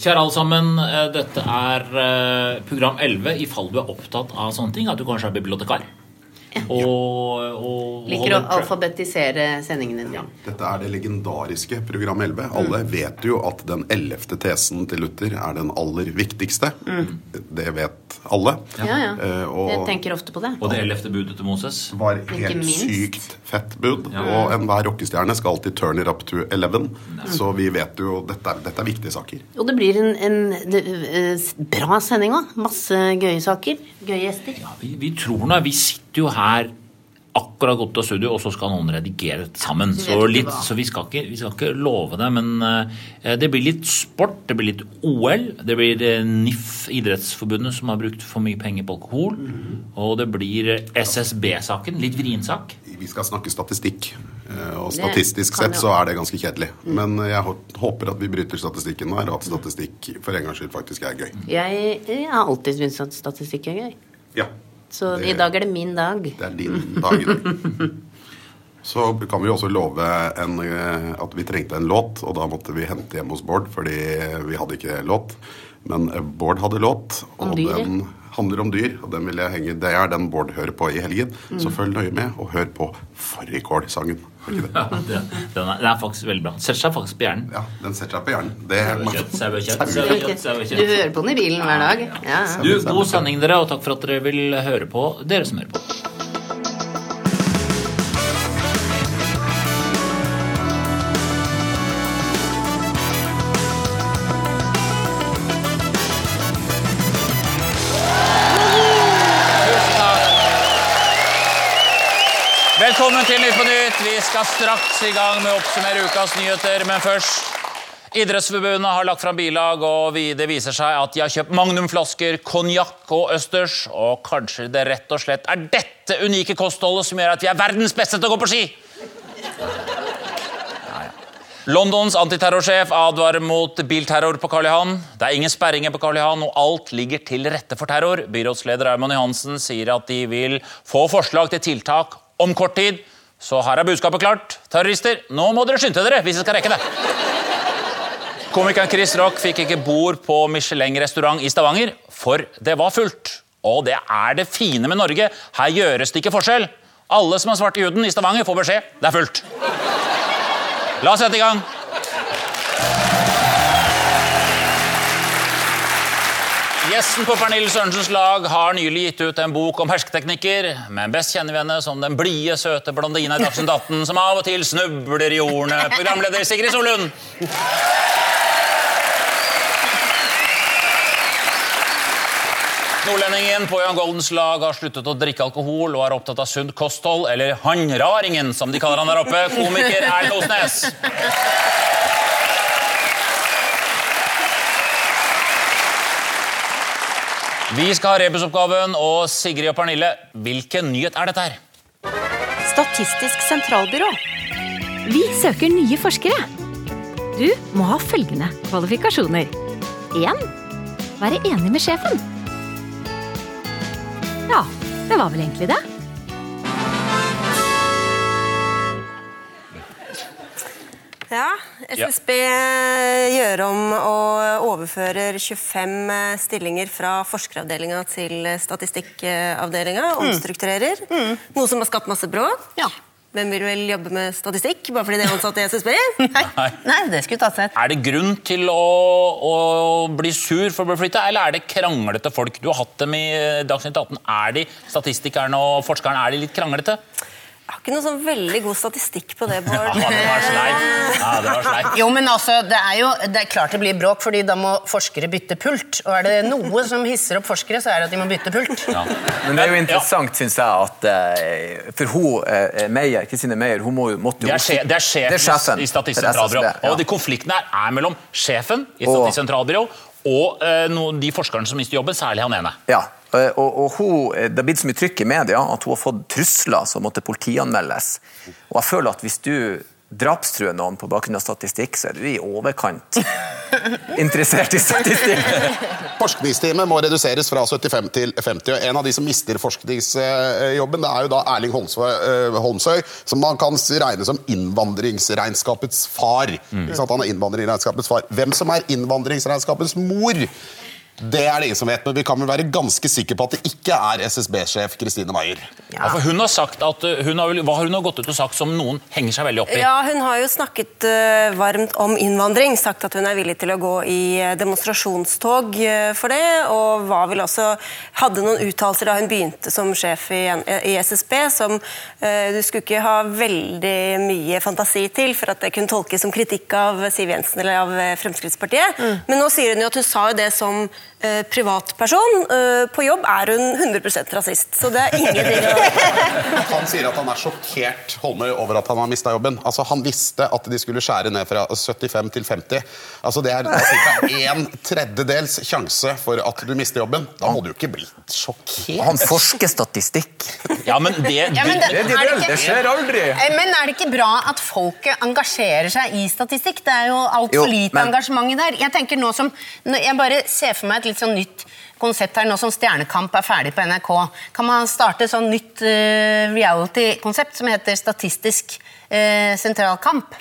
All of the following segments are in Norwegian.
Kjære alle sammen, eh, dette er eh, program 11 i fall du er opptatt av sånne ting. At du kanskje er bibliotekar. Og, og Liker å alfabetisere sendingene dine. Dette er det legendariske program 11. Alle vet jo at den ellevte tesen til Luther er den aller viktigste. Det vet alle. Ja, ja. Eh, og Jeg tenker ofte på det. Og det ellevte budet til Moses. var helt sykt fett bud. Ja. Og enhver rockestjerne skal alltid turn it up to 11. Så vi vet jo dette er, dette er viktige saker. Og det blir en, en det, eh, bra sending òg. Masse gøye saker. Gøye gjester. Ja, vi, vi tror nå Vi sitter jo her akkurat gått av studio, og så skal noen redigere dette sammen. Så, litt, så vi, skal ikke, vi skal ikke love det, men eh, det blir litt sport, det blir litt OL. Det blir eh, NIF, Idrettsforbundet, som har brukt for mye penger på alkohol. Og det blir eh, SSB-saken, litt vrien sak. Vi skal snakke statistikk. eh, Og statistisk sett så er det ganske kjedelig. Men jeg håper at vi bryter statistikken her, og at statistikk for en gangs skyld faktisk er gøy. Jeg, jeg har alltid syntes at statistikk er gøy. Ja. Så Det- i dag er det min dag. Det er din dag i dag. Så kan vi også love en, eh, at vi trengte en låt, og da måtte vi hente hjem hos Bård, fordi vi hadde ikke låt. Men eh, Bård hadde låt, og den handler om dyr. Og den vil jeg henge, det er den Bård hører på i helgen. Mm. Så følg nøye med, og hør på Fårikål-sangen. Ja, det, den, er, den er faktisk veldig bra. Setter seg faktisk på hjernen. Ja, den setter seg på hjernen. Det er kjøtt, kjøtt, sauekjøtt. Du hører på den i bilen hver dag? Ja, ja. Du, God sending, dere, og takk for at dere vil høre på, dere som hører på. Velkommen til Nytt. Vi skal straks i gang med å oppsummere ukas nyheter, men først Idrettsforbundet har lagt fram bilag, og det viser seg at de har kjøpt magnumflasker, konjakk og østers. Og kanskje det rett og slett er dette unike kostholdet som gjør at vi er verdens beste til å gå på ski! Londons antiterrorsjef advarer mot bilterror på Karl Johan. Det er ingen sperringer på Karl Johan, og alt ligger til rette for terror. Byrådsleder Raymond Johansen sier at de vil få forslag til tiltak om kort tid. Så her er budskapet klart. Terrorister, nå må dere skynde dere hvis dere skal rekke det. Komikeren Chris Rock fikk ikke bord på Michelin-restaurant i Stavanger, for det var fullt. Og det er det fine med Norge. Her gjøres det ikke forskjell. Alle som har svart i huden i Stavanger, får beskjed. Det er fullt. La oss sette i gang. Gjesten på Pernille Sørensens lag har nylig gitt ut en bok om hersketeknikker, men best kjenner vi henne som den blide, søte blondina i Dagsnytt 18 som av og til snubler i ordene. Programleder Sigrid Solund. Nordlendingen på Jan Goldens lag har sluttet å drikke alkohol og er opptatt av sunt kosthold, eller Hanraringen, som de kaller han der oppe. Komiker Erlend Osnes. Vi skal ha rebusoppgaven, og Sigrid og Pernille, hvilken nyhet er dette her? Statistisk sentralbyrå. Vi søker nye forskere. Du må ha følgende kvalifikasjoner. 1. Være enig med sjefen. Ja, det var vel egentlig det. Ja, SSB gjør om og overfører 25 stillinger fra forskeravdelinga til statistikkavdelinga. Omstrukturerer. Noe som har skapt masse bråk. Ja. Hvem vil vel jobbe med statistikk bare fordi de er ansatt i SSB? Nei. Nei, det skulle tatt seg. Er det grunn til å, å bli sur for å bli flytta, eller er det kranglete folk? Du har hatt dem i Dagsnytt 18. Er de, statistikerne og forskerne, er de litt kranglete? Jeg har ikke noe sånn veldig god statistikk på det, Ja, Bård. det var sleip. Ja, det var sleip. Jo, men altså, det er jo det er klart det blir bråk, fordi da må forskere bytte pult. Og er det noe som hisser opp forskere, så er det at de må bytte pult. Ja. Men det er jo interessant, synes jeg, at eh, For hun, eh, Meyer, Kristine Meyer hun må, måtte jo Det er, sje, det er sjefen, Det er sjefen i Statistisk sentralbyrå. Ja. Og de konfliktene her er mellom sjefen i Statistisk sentralbyrå og og uh, no, de forskerne som mister jobben, særlig han ene. Ja, eh, og, og hun, eh, Det har blitt så mye trykk i media at hun har fått trusler som måtte politianmeldes. Og jeg føler at hvis du drapstruer noen på bakgrunn av statistikk, så er du i overkant interessert i statistikk. Forskningsteamet må reduseres fra 75 til 50. og En av de som mister forskningsjobben, det er jo da Erling Holmsøy, eh, som man kan regne som innvandringsregnskapets far. Ikke sant? Han er innvandringsregnskapets far. Hvem som er innvandringsregnskapets mor, det er det ingen som vet, men vi kan vel være ganske sikre på at det ikke er SSB-sjef Kristine Maier. Ja, for hun har sagt at uh, hun har, Hva har hun gått ut og sagt som noen henger seg veldig opp i? Ja, Hun har jo snakket uh, varmt om innvandring, sagt at hun er villig til å gå i eh, demonstrasjonstog uh, for det, og var vel også, hadde noen uttalelser da hun begynte som sjef i, i SSB, som uh, du skulle ikke ha veldig mye fantasi til for at det kunne tolkes som kritikk av Siv Jensen eller av Fremskrittspartiet. Fremskrittspartiet. Men nå sier hun jo at hun sa jo det som eh, privatperson. Eh, på jobb er hun 100% rasist, så det er ingenting å Han sier at han er sjokkert Holmøy, over at han har mista jobben. Altså, Han visste at de skulle skjære ned fra 75 til 50. Altså, Det er ca. en tredjedels sjanse for at du mister jobben. Da må du jo ikke bli sjokkert. Han forsker statistikk. Ja, men det, Ja, men det, Det, det, det det skjer aldri. Eh, Men er det ikke bra at folket engasjerer seg i statistikk? Det er jo altfor lite men- engasjement der. Jeg tenker nå som, jeg bare ser for meg et litt sånn nytt konsept her, nå som Stjernekamp er ferdig på NRK. Kan man starte et sånn nytt uh, reality-konsept som heter Statistisk uh, sentralkamp?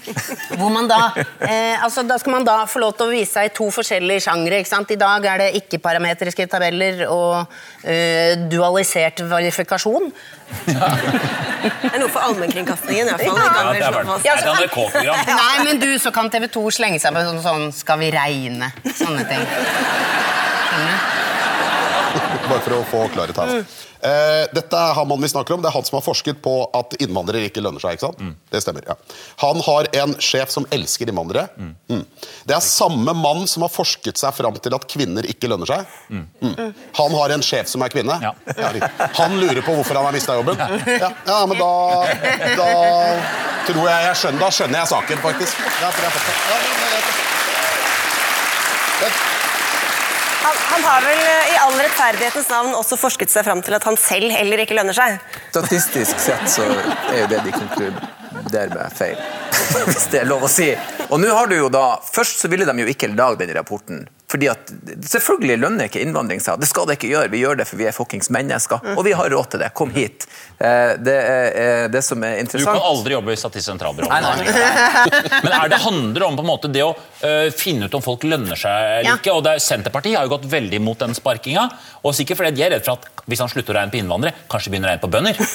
Hvor man da uh, altså Da skal man da få lov til å vise seg i to forskjellige sjangre. ikke sant? I dag er det ikke-parametriske tabeller og eh, dualisert verifikasjon. Det er noe for allmennkringkastingen, i hvert fall. Ja. Det kan Ja, er det er NRK-program. Nei, men du, så kan TV 2 slenge seg på sånn, sånn Skal vi regne? Sånne ting. Bare for å få klarhet her. Eh, dette er han mannen vi snakker om. Det er han som har forsket på at innvandrere ikke lønner seg. ikke sant? Det stemmer, ja. Han har en sjef som elsker innvandrere. Mm. Det er samme mann som har forsket seg fram til at kvinner ikke lønner seg. Mm. Han har en sjef som er kvinne. Ja. riktig. han lurer på hvorfor han har mista jobben. Ja. ja, men da, da tror jeg jeg skjønner Da skjønner jeg saken, faktisk. Ja, for jeg. Ja, ja, ja, ja. Han, han har vel eh, i all rettferdighetens navn også forsket seg fram til at han selv heller ikke lønner seg. Statistisk sett så er jo det de konkluderer med feil. Hvis det er lov å si. Og nå har du jo da, Først så ville de jo ikke lage denne rapporten. Fordi at Selvfølgelig lønner ikke innvandring seg. Det skal det ikke gjøre. Vi gjør det for vi er fuckings mennesker. Og vi har råd til det. Kom hit. Eh, Det er eh, det som er interessant. Du kan aldri jobbe i Statistisk sentralbyrå. Nei, nei. Men er det handler om på en måte det å øh, finne ut om folk lønner seg eller Ja. ikke. og det er, Senterpartiet har jo gått veldig mot den sparkinga. Og sikkert fordi de er redd for at hvis han slutter å regne på innvandrere, kanskje begynner å regne på bønder.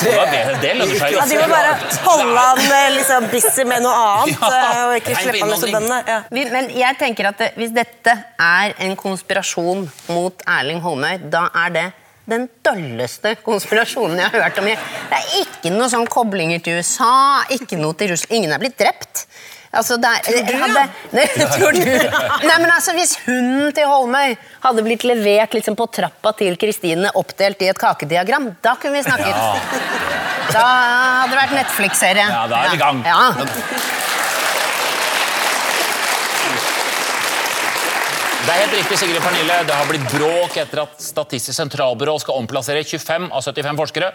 Det, det, det lønner seg Ja, de må bare holde han eh, liksom busy med noe annet, Ja. eh, og ikke slippe han løs bøndene. Ja. Men jeg tenker at hvis dette er en konspirasjon mot Erling Holmøy, da er det den dølleste konspirasjonen jeg har hørt om. Det er ikke noe sånn koblinger til USA, ikke noe til Russland. Ingen er blitt drept. Altså, det er, tror du, hadde, Nei, tror du? Nei, men altså, Hvis hunden til Holmøy hadde blitt levert liksom på trappa til Kristine oppdelt i et kakediagram, da kunne vi snakket. Da hadde det vært Netflix-serie. Ja, da er vi i gang. Ja. Det er helt riktig, Sigrid Pernille. Det har blitt bråk etter at Statistisk sentralbyrå skal omplassere 25 av 75 forskere.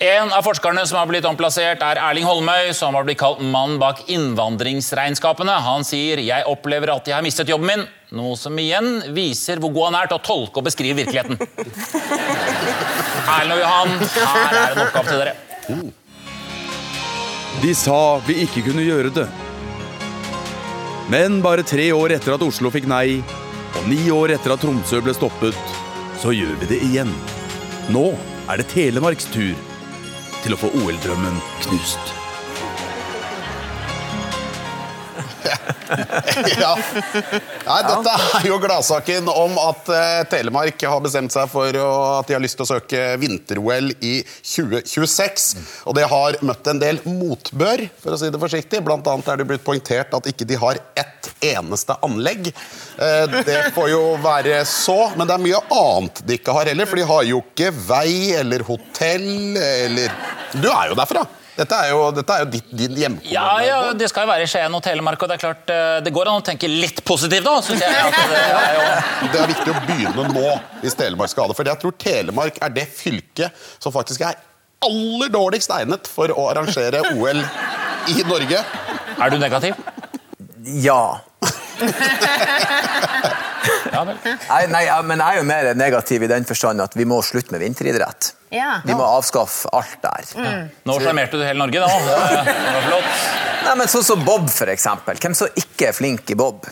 En av forskerne som har blitt omplassert, er Erling Holmøy, som har blitt kalt mannen bak innvandringsregnskapene. Han sier 'jeg opplever at jeg har mistet jobben min', noe som igjen viser hvor god han er til å tolke og beskrive virkeligheten. Erlend og Johan, her er en oppgave til dere. De sa vi ikke kunne gjøre det. Men bare tre år etter at Oslo fikk nei, og ni år etter at Tromsø ble stoppet, så gjør vi det igjen. Nå er det Telemarks tur til å få OL-drømmen knust. ja. Nei, dette er jo gladsaken om at eh, Telemark har bestemt seg for å, at de har lyst til å søke vinter-OL i 2026. Og det har møtt en del motbør, for å si det forsiktig. Blant annet er det blitt poengtert at ikke de har ett eneste anlegg. Eh, det får jo være så, men det er mye annet de ikke har heller, for de har jo ikke vei eller hotell eller Du er jo derfra! Dette er jo, dette er jo ditt, din hjemkommune. Ja, ja, Det skal jo være i Skien og Telemark, og det er klart, eh, det går an å tenke litt positivt da, synes jeg. At det er jo... Det er viktig å begynne nå hvis Telemark skal ha det. For jeg tror Telemark er det fylket som faktisk er aller dårligst egnet for å arrangere OL i Norge. Er du negativ? Ja. Ja, vel. Nei, nei, men jeg er jo mer negativ i den forstand at vi må slutte med vinteridrett. Ja. Vi må avskaffe alt der. Nå sjarmerte du hele Norge, da. Det var flott. Nei, men Sånn som Bob, for eksempel. Hvem som ikke er flink i Bob?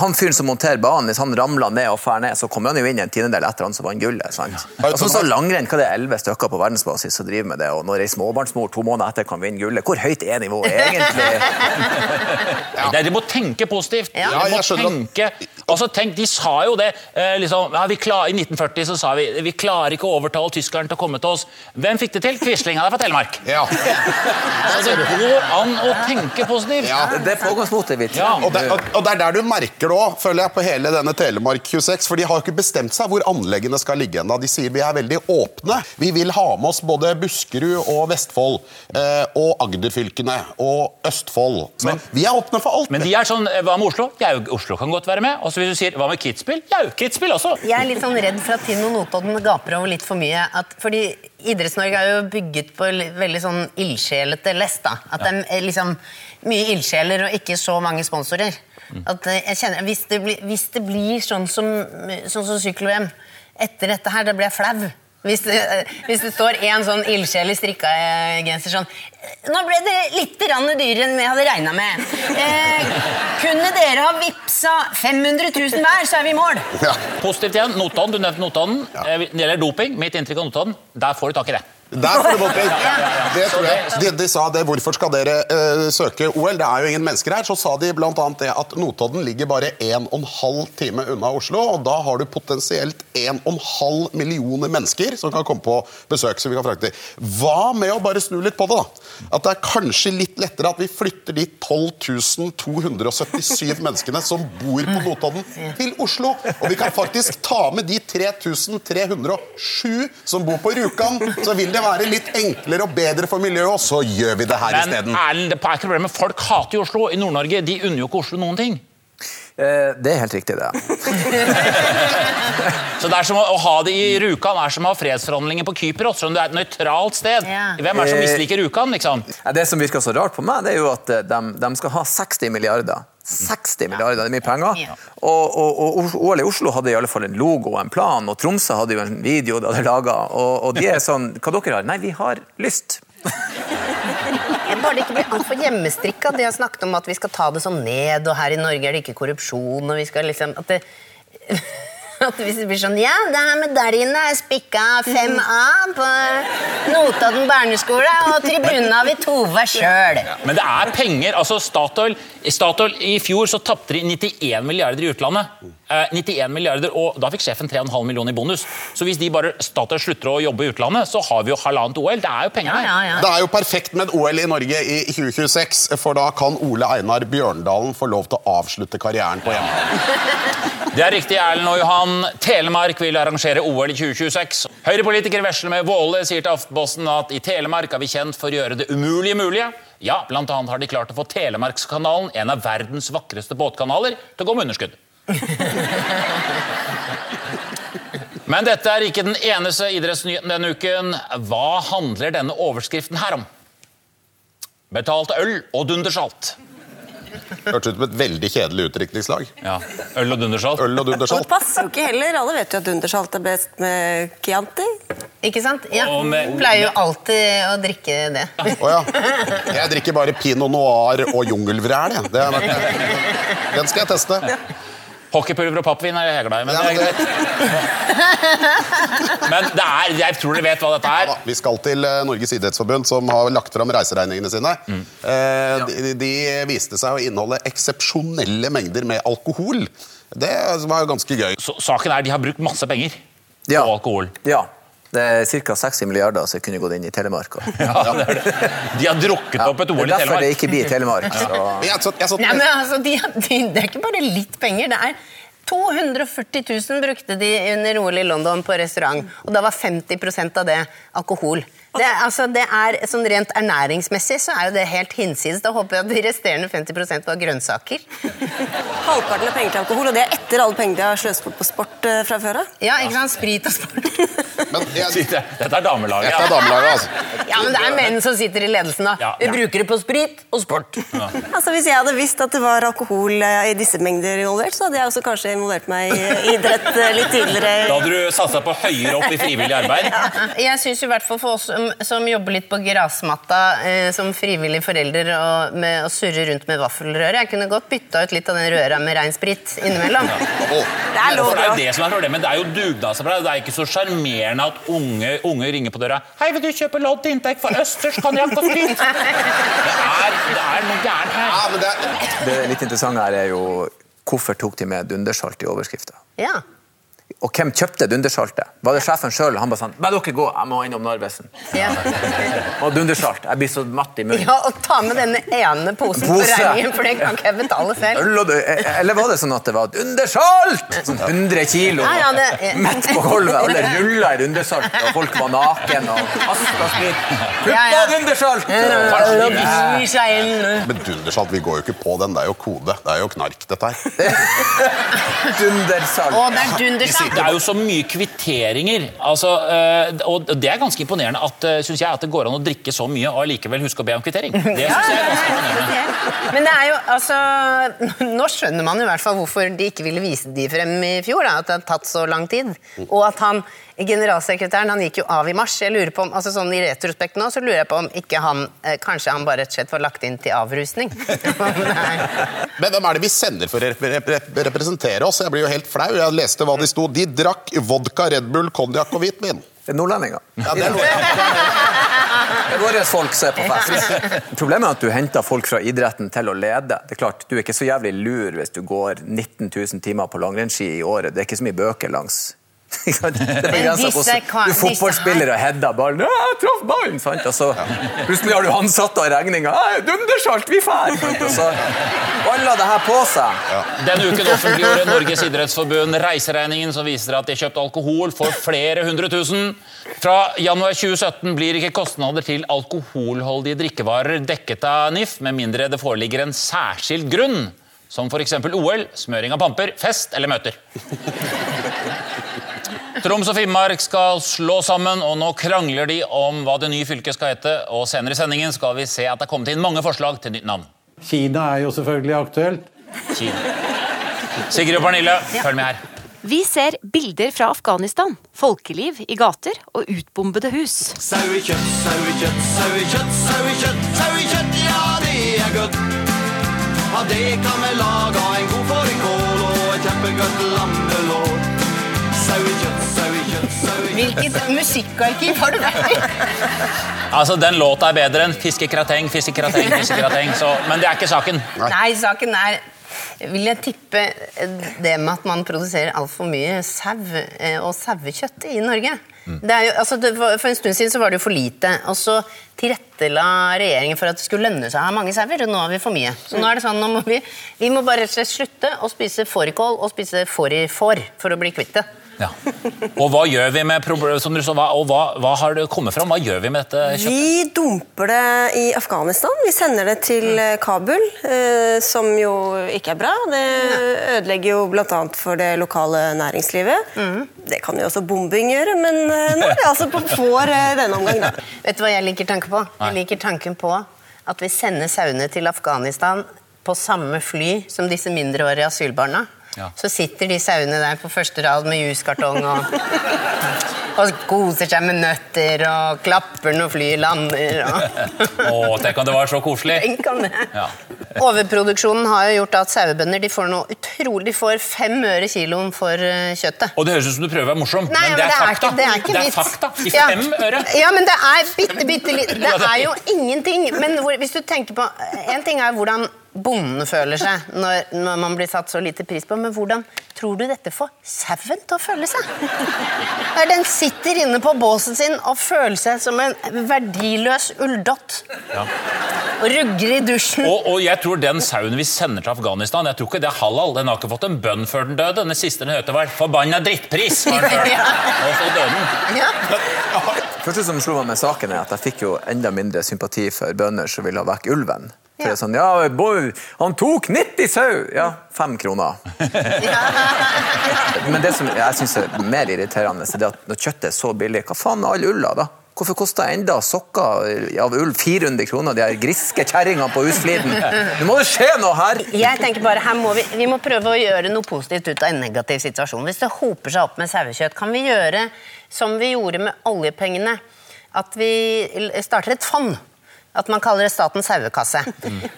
Han fyren som monterer banen, hvis han ramler ned og fer ned, så kommer han jo inn i en tiendedel etter han som vant gullet. sant? Og sånn som langrenn, hva det er elleve stykker på verdensbasis som driver med det, og når ei småbarnsmor to måneder etter kan vinne gullet, hvor høyt er nivået egentlig? Ja. Dere må tenke positivt. Ja. De må Ja, tenke, altså tenk, De sa jo det eh, liksom, ja, vi klar, I 1940 så sa vi vi klarer ikke å overtale tyskerne til å komme til oss. Hvem fikk det til? Quisling. Han er fra Telemark. Ja. Så det går an å tenke positivt. Ja. Det er pågangsmotivet. Ja. Og det, og, det er der du merker det òg, føler jeg, på hele denne Telemark 26. For de har ikke bestemt seg hvor anleggene skal ligge ennå. De sier vi er veldig åpne. Vi vil ha med oss både Buskerud og Vestfold. Eh, og Agderfylkene og Østfold. Så Men- vi er åpne for alt. Men de er sånn, eh, hva med Oslo? Jau, Oslo kan godt være med. Og så hvis du sier, hva med Kitzbühel? Jau, Kitzbühel også. Jeg er litt sånn redd for at Tinn og Notodden gaper over litt for mye. At, fordi Idretts-Norge er jo bygget på veldig sånn ildsjelete lest. da. At det er liksom mye ildsjeler og ikke så mange sponsorer. At eh, jeg kjenner, Hvis det blir, hvis det blir sånn som, sånn som sykkel-VM etter dette her, da blir jeg flau. Hvis hvis det står en sånn ildsjel i strikka eh, genser sånn «Eh, Nå ble det litt dyrere enn vi hadde regna med. Eh, kunne dere ha vippsa 500 000 hver, så er vi i mål. Ja. Positivt igjen. Notodden, du nevnte Notodden. Eh, det gjelder doping, mitt inntrykk av Notodden, der får du tak i det. Der får du bompris! Det tror jeg. De, de sa det, hvorfor skal dere uh, søke OL? Det er jo ingen mennesker her. Så sa de bl.a. det at Notodden ligger bare 1,5 time unna Oslo. Og da har du potensielt 1,5 millioner mennesker som kan komme på besøk. som vi kan frakte. Hva med å bare snu litt på det, da? At det er kanskje litt lettere at vi flytter de 12 277 menneskene som bor på Notodden, til Oslo. Og vi kan faktisk ta med de 3307 som bor på Rjukan. Så vil det være litt enklere og bedre for miljøet, og så gjør vi det her isteden. Folk hater jo Oslo. I Nord-Norge de unner jo ikke Oslo noen ting. Eh, Det er helt riktig, det. Så det er som å, å ha det i Rjukan er som å ha fredsforhandlinger på Kypros. Selv om det er et nøytralt sted. Ja. Hvem er det som misliker Rjukan, liksom? Det som virker så rart på meg, det er jo at eh, de, de skal ha 60 milliarder. 60 milliarder, det er mye penger. Og, og, og OL i Oslo hadde i alle fall en logo og en plan, og Tromsø hadde jo en video de hadde laga. Og, og de er sånn Hva dere har? Nei, vi har lyst. Jeg bare det ikke blir altfor hjemmestrikka. De har snakket om at vi skal ta det sånn ned, og her i Norge er det ikke korrupsjon, og vi skal liksom At det at hvis det blir sånn Ja, det her medaljene er spikka 5A på Notodden barneskole, og tribunen har vi Tove sjøl. Men det er penger. altså Statoil, Statoil I fjor så tapte de 91 milliarder i utlandet. Eh, 91 milliarder, og Da fikk sjefen 3,5 millioner i bonus. Så hvis de bare Statoil slutter å jobbe i utlandet, så har vi jo halvannet OL. Det er jo penger der. ja, ja. Det er jo perfekt med et OL i Norge i 2026, for da kan Ole Einar Bjørndalen få lov til å avslutte karrieren på hjemmebane. Det er riktig, Erlend og Johan. Telemark vil arrangere OL i 2026. Høyre-politiker vesler med Våle sier til Aftenposten at i Telemark er vi kjent for å gjøre det umulige mulige. Ja, blant annet har de klart å få Telemarkskanalen, en av verdens vakreste båtkanaler, til å gå med underskudd. Men dette er ikke den eneste idrettsnyheten denne uken. Hva handler denne overskriften her om? Betalt øl og dundersalt. Hørtes ut som et veldig kjedelig utdrikningslag. Ja, øl og dundersalt. Øl og dundersalt. det passer jo ikke heller. Alle vet jo at dundersalt er best med Chianti. Ikke sant? Ja. Med- Pleier jo alltid å drikke det. Å ja. Jeg drikker bare pinot noir og jungelvræl. jeg. Det er, den skal jeg teste. Hockeypulver og pappvin er jeg glad i, men Ja, det er greit. Men det er, jeg tror dere vet hva dette er. Ja, vi skal til eh, Norges idrettsforbund, som har lagt fram reiseregningene sine. Eh, de, de viste seg å inneholde eksepsjonelle mengder med alkohol. Det var jo ganske gøy. Så, saken er de har brukt masse penger Ja. på alkohol. Ja. Det er ca. 60 milliarder som kunne gått inn i Telemark. Ja, det er det. De har drukket opp et OL i Telemark. det er derfor det ikke blir Telemark. Så. Nei, men altså, de, de, Det er ikke bare litt penger. Det er 240 000 brukte de under OL i London på restaurant, og da var 50% av det alkohol. Det, altså, det er, sånn Rent ernæringsmessig så er jo det helt hinsides. Da håper jeg at de resterende 50% var grønnsaker. Halvparten av penger til alkohol, og det er etter alle pengene de har sløst bort på sport eh, fra før av. Ja, ikke sant? Sprit og sport. men jeg, Dette er damelaget. dette er damelaget, altså. Ja, Ja, men det er menn som sitter i ledelsen, da. Ja. Vi bruker det på sprit og sport. Altså, Hvis jeg hadde visst at det var alkohol eh, i disse mengder involvert, så hadde jeg også kanskje involvert meg i idrett litt tidligere. Da hadde du satsa på høyere opp i frivillig arbeid. Jeg synes i hvert fall For oss som, som jobber litt på grasmatta eh, som frivillig forelder og med og surrer rundt med vaffelrøre Jeg kunne godt bytta ut litt av den røra med rein sprit innimellom. Det er lov, det er jo det. det som er problemet. Det er jo dugnadsarbeid. Det er ikke så sjarmerende at unge, unge ringer på døra. 'Hei, vil du kjøpe lodd til inntekt for østers konjakk og sprit?' Det er, det er noe gærent her. Ja, men det er, Det litt interessante her er jo hvorfor tok de med dundersalt i overskrifta? Ja. Og hvem kjøpte dundersaltet? Var det sjefen sjøl? Han bare sånn Bare dere gå, jeg må innom Narvesen. Ja. Og dundersalt. Jeg blir så matt i munnen. ja, og ta med denne ene posen på regningen, for det kan ikke jeg betale selv. Eller var det sånn at det var dundersalt? Sånn 100 kilo. Ja, ja, det- Mett på gulvet. Alle rulla i dundersalt, og folk var naken og aska sprit. Putt Ja, ja. dundersalt! Men dundersalt, vi går jo ikke på den. Det er jo kode. Det er jo knark, dette her. Dundersalt. Å, det er dundersalt. Det er jo så mye kvitteringer. Altså, øh, og det er ganske imponerende at, øh, synes jeg, at det går an å drikke så mye og allikevel huske å be om kvittering. Det synes jeg er ganske imponerende. Men det er jo, altså, nå skjønner man i hvert fall hvorfor de ikke ville vise de frem i fjor. Da, at det har tatt så lang tid. Og at han, generalsekretæren han gikk jo av i mars. jeg lurer på om, altså sånn I retrospekt nå så lurer jeg på om ikke han, eh, kanskje han bare rett og slett var lagt inn til avrusning. Men hvem er det vi sender for å rep rep rep representere oss? Jeg blir jo helt flau. Jeg leste hva de sto. De drakk vodka, Red Bull, konjakk og hvitvin. Det er nordlendinger. Ja, det er nordlendinger. Er våre folk som er på fest. Problemet er at du henter folk fra idretten til å lede. Det er klart, Du er ikke så jævlig lur hvis du går 19 000 timer på langrennsski i året. Det er ikke så mye bøker langs. Det begrenser hvordan ka- du er fotballspiller og header ballen. «Ja, 'Jeg traff ballen!' sant? Og så plutselig har du ansatte satt av regninga. 'Dundersalt, vi fær!' Og så baller det her på seg. Denne uken offentliggjorde Norges idrettsforbund reiseregningen som viser at de kjøpte alkohol for flere hundre tusen. Fra januar 2017 blir ikke kostnader til alkoholholdige drikkevarer dekket av NIF, med mindre det foreligger en særskilt grunn, som f.eks. OL, smøring av pamper, fest eller møter. Troms og Finnmark skal slå sammen, og nå krangler de om hva det nye fylket skal hete. Og senere i sendingen skal vi se at det er kommet inn mange forslag til nytt navn. Kina er jo selvfølgelig aktuelt. Kina. Sigrid og Pernille, følg med her. Vi ser bilder fra Afghanistan, folkeliv i gater og utbombede hus. Sauekjøtt, sauekjøtt, sauekjøtt, sauekjøtt, sauekjøtt, ja, det er godt. Ja, det kan vi lage en god fårikål og et kjempegodt lammelår. Hvilket musikkarkiv har du vært i? Altså, Den låta er bedre enn fiskekrateng, fiskekrateng, fiskekrateng. Så, men det er ikke saken. Nei, saken er vil jeg tippe det med at man produserer altfor mye sau eh, og sauekjøtt i Norge. Det er jo, altså, det, for en stund siden så var det jo for lite, og så tilrettela regjeringen for at det skulle lønne seg å ha mange sauer, og nå har vi for mye. Så nå er det sånn, nå må vi, vi må bare rett og slett slutte å spise fårikål og spise fårifår for å bli kvitt det. Ja. Og hva gjør vi med problemet, som du så, hva, og hva, hva har det kommet fram? Hva gjør vi med dette kjøttet? Vi dumper det i Afghanistan. Vi sender det til eh, Kabul, eh, som jo ikke er bra. Det ødelegger jo bl.a. for det lokale næringslivet. Det kan jo også bombing gjøre, men eh, nå er vi altså på får eh, denne omgang, da. Vet du hva jeg liker tanken på? Jeg liker tanken på at vi sender sauene til Afghanistan på samme fly som disse mindreårige asylbarna. Ja. Så sitter de sauene der på første rad med juskartong og, og koser seg med nøtter og klapper når flyet lander. Og. Å, tenk om det var så koselig! Tenk om det. Ja. Overproduksjonen har jo gjort at sauebønder de får noe utrolig, de får fem øre kiloen for eh, kjøttet. Og det høres ut som du prøver å være morsom, Nei, men det er, fakta. Ikke, det er ikke vits. fakta. I Ja. fem øre. Ja, men det er bitte, bitte litt Det er jo ingenting. Men hvor, hvis du tenker på En ting er hvordan bonden føler seg når, når man blir satt så lite pris på, men hvordan tror du dette får sauen til å føle seg? Når den sitter inne på båsen sin og føler seg som en verdiløs ulldott. Og rugger i dusjen. Og, og jeg tror den sauen vi sender til Afghanistan, jeg tror ikke det er halal. Den har ikke fått en bønn før den døde. Den siste den hørte var 'forbanna drittpris'. var den. Ja. Og så døde den. Ja. første som slo meg med saken er at jeg fikk jo enda mindre sympati for bønder som ville ha vekk ulven. For det er sånn, ja, boy, Han tok 90 sau! Ja, fem kroner. Men det som jeg synes er mer irriterende, er at når kjøttet er så billig, hva faen med all ulla, da? Hvorfor koster enda sokker av ull 400 kroner, de her griske kjerringene på Husfliden? Nå må det skje noe her! Jeg tenker bare, her må vi, vi må prøve å gjøre noe positivt ut av en negativ situasjon. Hvis det hoper seg opp med sauekjøtt, kan vi gjøre som vi gjorde med oljepengene. At vi starter et fond. At man kaller det Statens sauekasse.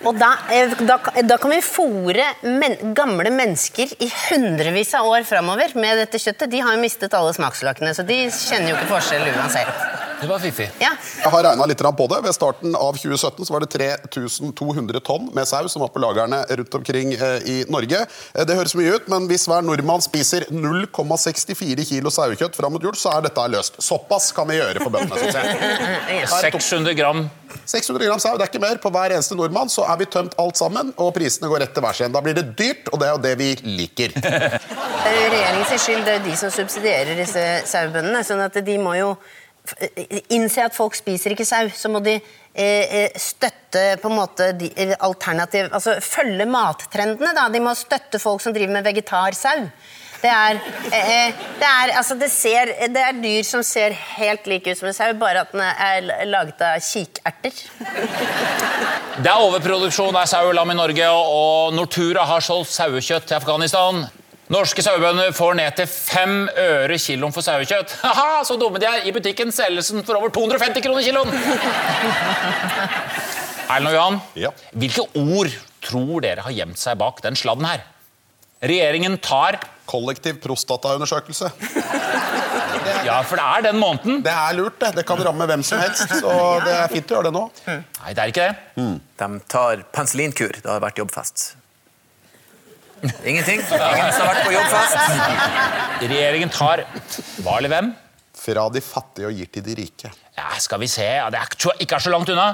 Og da, eh, da, da kan vi fòre men, gamle mennesker i hundrevis av år framover med dette kjøttet. De har jo mistet alle smaksløkene, så de kjenner jo ikke forskjell uansett. Det var fiffig. Ja. Jeg har regna litt på det. Ved starten av 2017 så var det 3200 tonn med sau som var på lagrene rundt omkring eh, i Norge. Eh, Det høres mye ut, men hvis hver nordmann spiser 0,64 kilo sauekjøtt fram mot jul, så er dette løst. Såpass kan vi gjøre for bøndene, syns jeg. 600 gram 600 gram sau, det er ikke mer. På hver eneste nordmann så er vi tømt alt sammen, og prisene går rett til værs igjen. Da blir det dyrt, og det er jo det vi liker. Det er jo regjeringens skyld, det er jo de som subsidierer disse sauebøndene. sånn at de må jo innse at folk spiser ikke sau. Så må de eh, eh, støtte på en måte de, eh, alternativ Altså følge mattrendene, da. De må støtte folk som driver med vegetarsau. Det er, eh, det, er, altså det, ser, det er dyr som ser helt like ut som en sau, bare at den er laget av kikerter. Det er overproduksjon av sau i Norge, og Nortura har solgt sauekjøtt til Afghanistan. Norske sauebønder får ned til fem øre kiloen for sauekjøtt. Haha, så dumme de er! I butikken selges den for over 250 kroner kiloen! Erlend og Johan, Ja. hvilke ord tror dere har gjemt seg bak den sladden her? Regjeringen tar Kollektiv prostataundersøkelse. Ja, for det er den måneden. Det er lurt, det. Det kan ramme hvem som helst, så det er fint å gjøre det nå. Nei, det er ikke det. De tar penicillinkur. Det har vært jobbfest. Ingenting? Ingen som har vært på jobb fast. Regjeringen tar hva eller hvem? Fra de fattige og gir til de rike. Ja, skal vi se. Ja, det er, ikke er så langt unna.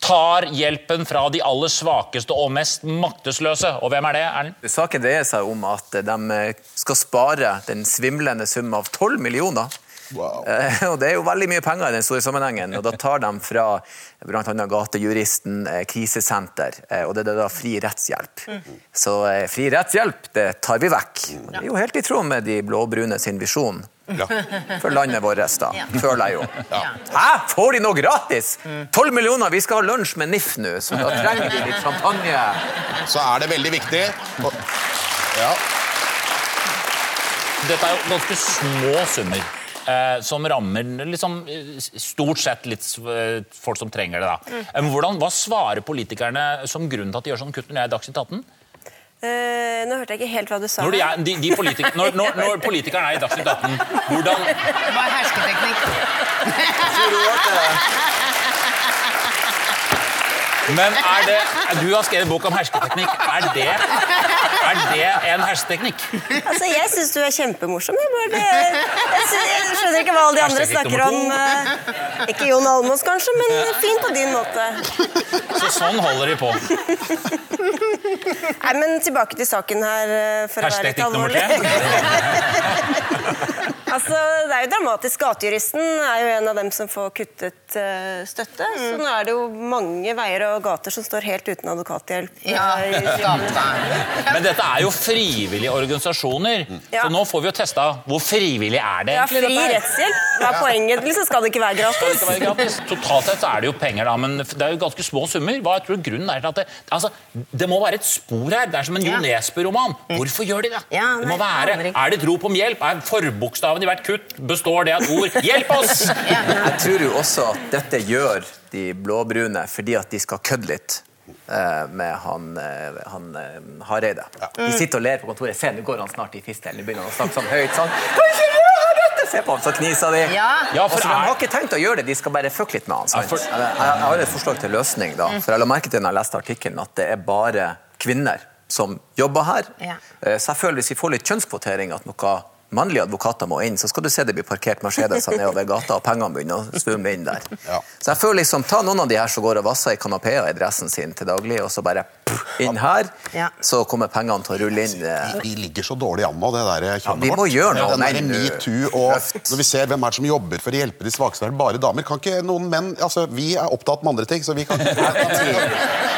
Tar hjelpen fra de aller svakeste og mest maktesløse. Og hvem er det, Erlend? Saken dreier seg om at de skal spare den svimlende sum av 12 millioner. Wow. Eh, Og Det er jo veldig mye penger i den store sammenhengen. og Da tar de fra bl.a. Gatejuristen, eh, krisesenter, eh, og det er da fri rettshjelp. Så fri rettshjelp det tar vi vekk. Og Det er jo helt i tråd med de blå-brune sin visjon Ja. for landet vårt, da, føler jeg jo. Hæ? Får de noe gratis? 12 millioner, vi skal ha lunsj med NIF nå, så da trenger de litt champagne. Så er det veldig viktig ja. Dette er jo ganske små summer. Eh, som rammer liksom, eh, stort sett litt eh, folk som trenger det. da. Mm. hvordan, Hva svarer politikerne som grunn til at de gjør sånn kutt når de er i Dagsnytt 18? Uh, nå hørte jeg ikke helt hva du sa. Når, de er, de, de politik når, når, når politikeren er i Dagsnytt 18, hvordan Det var hersketeknikk. Men er det Du har skrevet bok om hersketeknikk. Er det, er det en hersketeknikk? Altså, Jeg syns du er kjempemorsom. Jeg, bare, jeg, synes, jeg skjønner ikke hva alle de andre snakker om. eh, Ikke Jon Almaas, kanskje, men fin på din måte. Så sånn holder de på. Nei, men Tilbake til saken her, eh, for å være litt alvorlig. Altså, det er jo dramatisk. Gatejuristen er jo en av dem som får kuttet uh, støtte. Så nå er det jo mange veier og gater som står helt uten advokathjelp. Ja. Men dette er jo frivillige organisasjoner, mm. så nå får vi jo testa hvor frivillig er det Ja, fri rettshjelp. Hva er poenget? Liksom skal det ikke være gratis? ikke være gratis? Totalt sett så er det jo penger, da, men det er jo ganske små summer. Hva jeg tror grunnen er til at det, altså, det må være et spor her. Det er som en Jo. Nesbø-roman. Hvorfor gjør de det? Ja, det må være. Er det et rop om hjelp? Er forbokstaven i hvert kutt består det av et ord? Hjelp oss! Jeg tror jo også at dette gjør de blåbrune fordi at de skal kødde litt eh, med han, eh, han eh, Hareide. De sitter og ler på kontoret. Se, nå går han snart i fistel. Nå begynner han å snakke sånn høyt. Sånn. Kan ikke gjøre dette! Se på ham, så kniser de. Ja. Ja, for så de har ikke tenkt å gjøre det, de skal bare fucke litt med han. Sant? Ja, for- jeg, jeg, har et forslag til løsning. da. For Jeg la merke til når jeg leste artikkelen at det er bare kvinner som jobber her. Ja. Så jeg føler hvis vi får litt kjønnskvotering, at noen mannlige advokater må inn, så skal du se det blir parkert Mercedeser nedover gata, og pengene begynner å svømme inn der. Ja. Så jeg føler liksom, Ta noen av de her som går og vasser i kanapeer i dressen sin til daglig, og så bare inn her, Ja. så kommer pengene til å rulle inn. eh, Vi ligger så dårlig an nå, det der kjønnet vi må gjøre noe Den der eh, metoo og. Når vi ser hvem er det som jobber for å hjelpe de svakeste, er det bare damer. Kan ikke noen menn Altså, vi er opptatt med andre ting, så vi kan ikke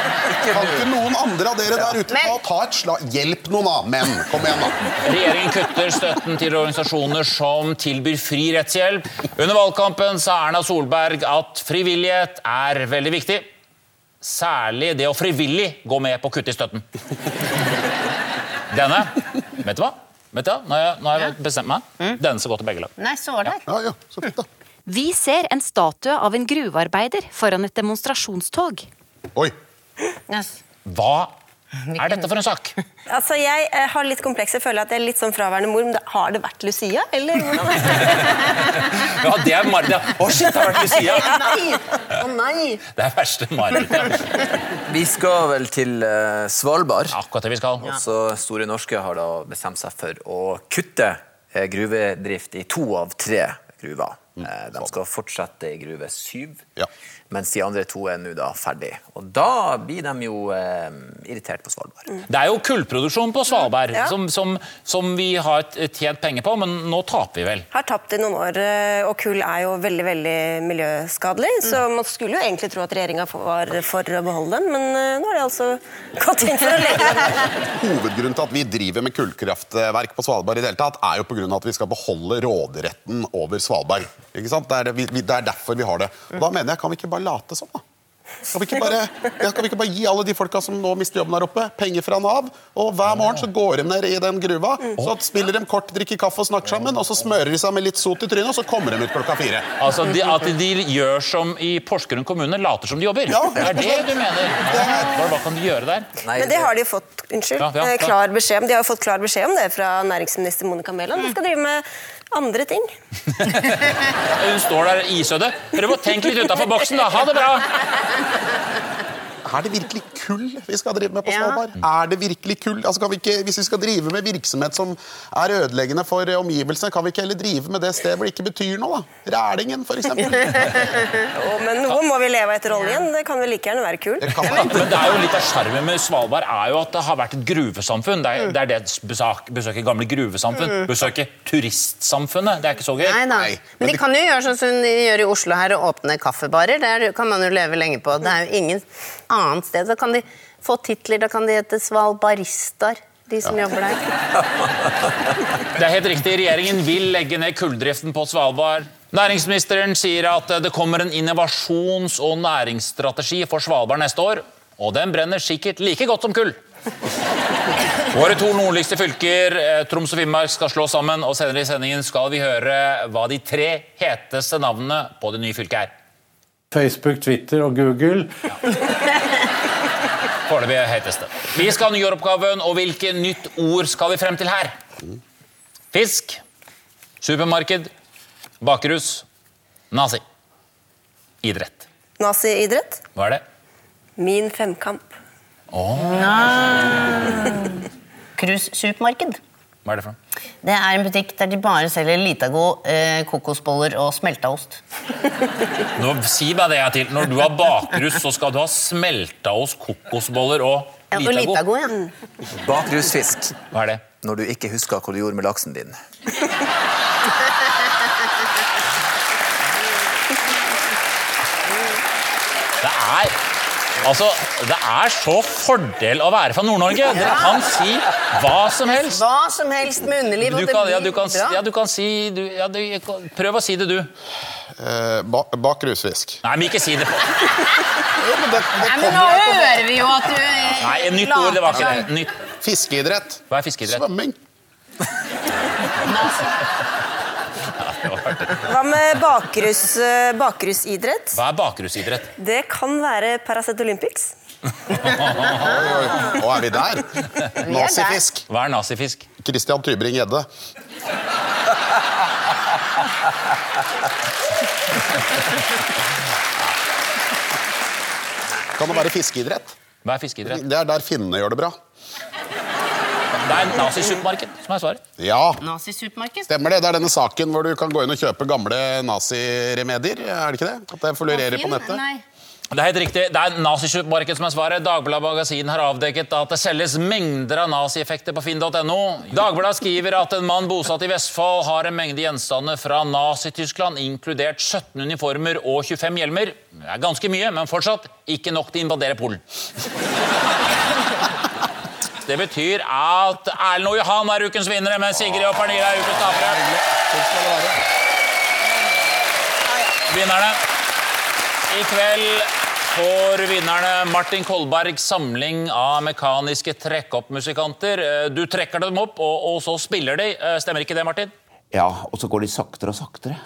Kan ikke noen andre av dere der ute ta, ta et slag Hjelp noen, da! Menn, kom igjen, da. Regjeringen kutter støtten til organisasjoner som tilbyr fri rettshjelp. Under valgkampen sa Erna Solberg at frivillighet er veldig viktig. Særlig det å frivillig gå med på å kutte i støtten. Denne Vet du hva? Vet du hva? Nå har jeg, nå har jeg bestemt meg. Denne skal gå til begge lag. Nei, så var det. Ja, ja, så fint, da. Vi ser en statue av en gruvearbeider foran et demonstrasjonstog. Oi. Yes. Hva er dette for en sak? Altså, Jeg eh, har litt komplekse, jeg føler at jeg er litt sånn fraværende mor. Men har det vært Lucia, eller hvordan? Ja, det er Marit. Å, shit, det har vært Lucia! Nei! Å nei! Det er verste Marit. Vi skal vel til uh, Svalbard. Akkurat det vi skal. Også Store Norske har da bestemt seg for å kutte eh, gruvedrift i to av tre gruver. Mm. De skal fortsette i gruve syv, Ja. mens de andre to er nå da ferdig. Og da blir de jo eh, irritert på Svalbard. Det er jo kullproduksjon på Svalbard Ja. som, som, som vi har tjent penger på, men nå taper vi vel. Har tapt i noen år, eh, og kull er jo veldig veldig miljøskadelig. Så man skulle jo egentlig tro at regjeringa var for å beholde den, men eh, nå har de altså gått inn for å legge den. Hovedgrunnen til at vi driver med kullkraftverk på Svalbard, i det hele tatt, er jo på grunn av at vi skal beholde råderetten over Svalbard. Ikke sant? Det, er det, vi- det er derfor vi har det. Og da mener jeg, Kan vi ikke bare late som, da? Kan vi, ikke bare, kan vi ikke bare gi alle de folka som nå mister jobben der oppe, penger fra Nav? Og hver morgen så går de ned i den gruva, så spiller de kort, drikker kaffe og snakker sammen, og så smører de seg med litt sot i trynet, og så kommer de ut klokka fire. Altså de, At de gjør som i Porsgrunn kommune, later som de jobber. Ja. Det er det du mener? Hva, hva kan de gjøre der? Nei, Men det har de jo fått unnskyld, Ja, ja, eh, ja. klar beskjed om. De har jo fått klar beskjed om det fra næringsminister Monica Mæland. De skal drive med andre ting. Hun står der isødde. Prøv å tenke litt utafor boksen, da. Ha det bra! Er det virkelig kull vi skal drive med på Ja. Svalbard? Er det virkelig kull? Altså, kan vi ikke, hvis vi skal drive med virksomhet som er ødeleggende for eh, omgivelsene, kan vi ikke heller drive med det stedet hvor det ikke betyr noe? da? Rælingen, for eksempel. Men noe må vi leve etter oljen. Det kan vel like gjerne være kull. Det kan Men det er jo litt av Sjarmen med Svalbard er jo at det har vært et gruvesamfunn. Det er det, er det besøk, besøke gamle gruvesamfunn. Besøke turistsamfunnet. Det er ikke så gøy. Nei da. Nei, men Men de kan jo gjøre sånn som de gjør i Oslo her, og åpne kaffebarer. Der kan man jo leve lenge på. Det er jo ingen annet sted. Da kan de få titler. Da kan de hete svalbarister, de som jobber der. Det er helt riktig. Regjeringen vil legge ned kulldriften på Svalbard. Næringsministeren sier at det kommer en innovasjons- og næringsstrategi for Svalbard neste år. Og den brenner sikkert like godt som kull. Våre to nordligste fylker, eh, Troms og Finnmark, skal slå sammen. Og senere i sendingen skal vi høre hva de tre heteste navnene på det nye fylket er. Facebook, Twitter og Google. Foreløpig heteste. Vi skal ha nyoppgaven, og hvilket nytt ord skal vi frem til her? Fisk, supermarked, bakrus, nazi. Idrett. Nazi-idrett. Hva er det? Min femkamp. Cruise supermarked. Hva er det for noe? Det er en butikk der de bare selger Litago, eh, kokosboller og smeltaost. Nå, si meg det jeg til. Når du har bakrus, så skal du ha smeltaost, kokosboller og Ja, og Litago. Litago, ja. Bakrusfisk. Hva er det? Når du ikke husker hva du gjorde med laksen din. Det er Altså, Det er så fordel å være fra Nord-Norge. Dere kan si hva som helst. Hva som helst med underliv. Du kan, ja, du kan, ja, du kan si du, ja, du, Prøv å si det, du. Eh, ba, bak rusfisk. Nei, men ikke si det. Ja, men det, det Nei, men nå hører vi jo at du Nei, et nytt ord. Det var ikke det. Nytt. Fiskeidrett. Hva er fiskeidrett? Svømming. Hva med bakrus, eh, bakrusidrett? Hva er bakrusidrett? Det kan være Paracet Olympics. Nå er vi der. Nazifisk. Hva er nazifisk? Christian Tybring-Gjedde. Kan det være fiskeidrett? Hva er fiskeidrett? Det er der finnene gjør det bra. Det er nazisupermarked som er svaret. Ja, Nazisupermarked? stemmer det. Det er denne saken hvor du kan gå inn og kjøpe gamle naziremedier. Er det ikke det? At det florerer på nettet. Nei. Det er helt riktig. Det er nazisupermarked som er svaret. Dagbladet Magasin har avdekket at det selges mengder av nazieffekter på finn.no. Dagbladet skriver at en mann bosatt i Vestfold har en mengde gjenstander fra Nazi-Tyskland, inkludert 17 uniformer og 25 hjelmer. Det er ganske mye, men fortsatt ikke nok til å invadere Polen. Det betyr at Erlend og Johan er ukens vinnere, mens Sigrid og Pernille er ukens tapere. Vinnerne. I kveld får vinnerne Martin Kolberg samling av mekaniske trekkoppmusikanter. Eh, Du trekker dem opp, og, og så spiller de. Eh, Stemmer ikke det, Martin? Ja, og så går de saktere og saktere.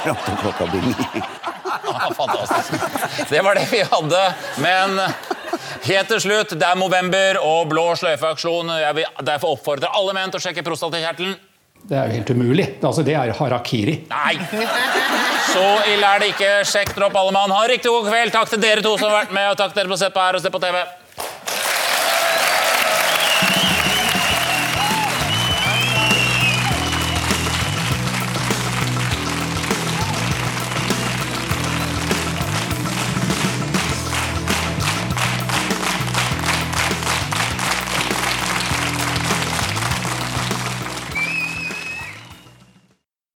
Fram til klokka blir ni. Fantastisk. Det var det vi hadde. Men helt til slutt, det er november og blå sløyfeaksjon. Jeg vil derfor oppfordre alle menn til å sjekke prostatakjertelen. Det er jo helt umulig. Altså, det er harakiri. Nei! Så ille er det ikke. Sjekk dropp opp, alle mann. Ha en riktig god kveld. Takk til dere to som har vært med, og takk til dere som har sett på her og sett på TV.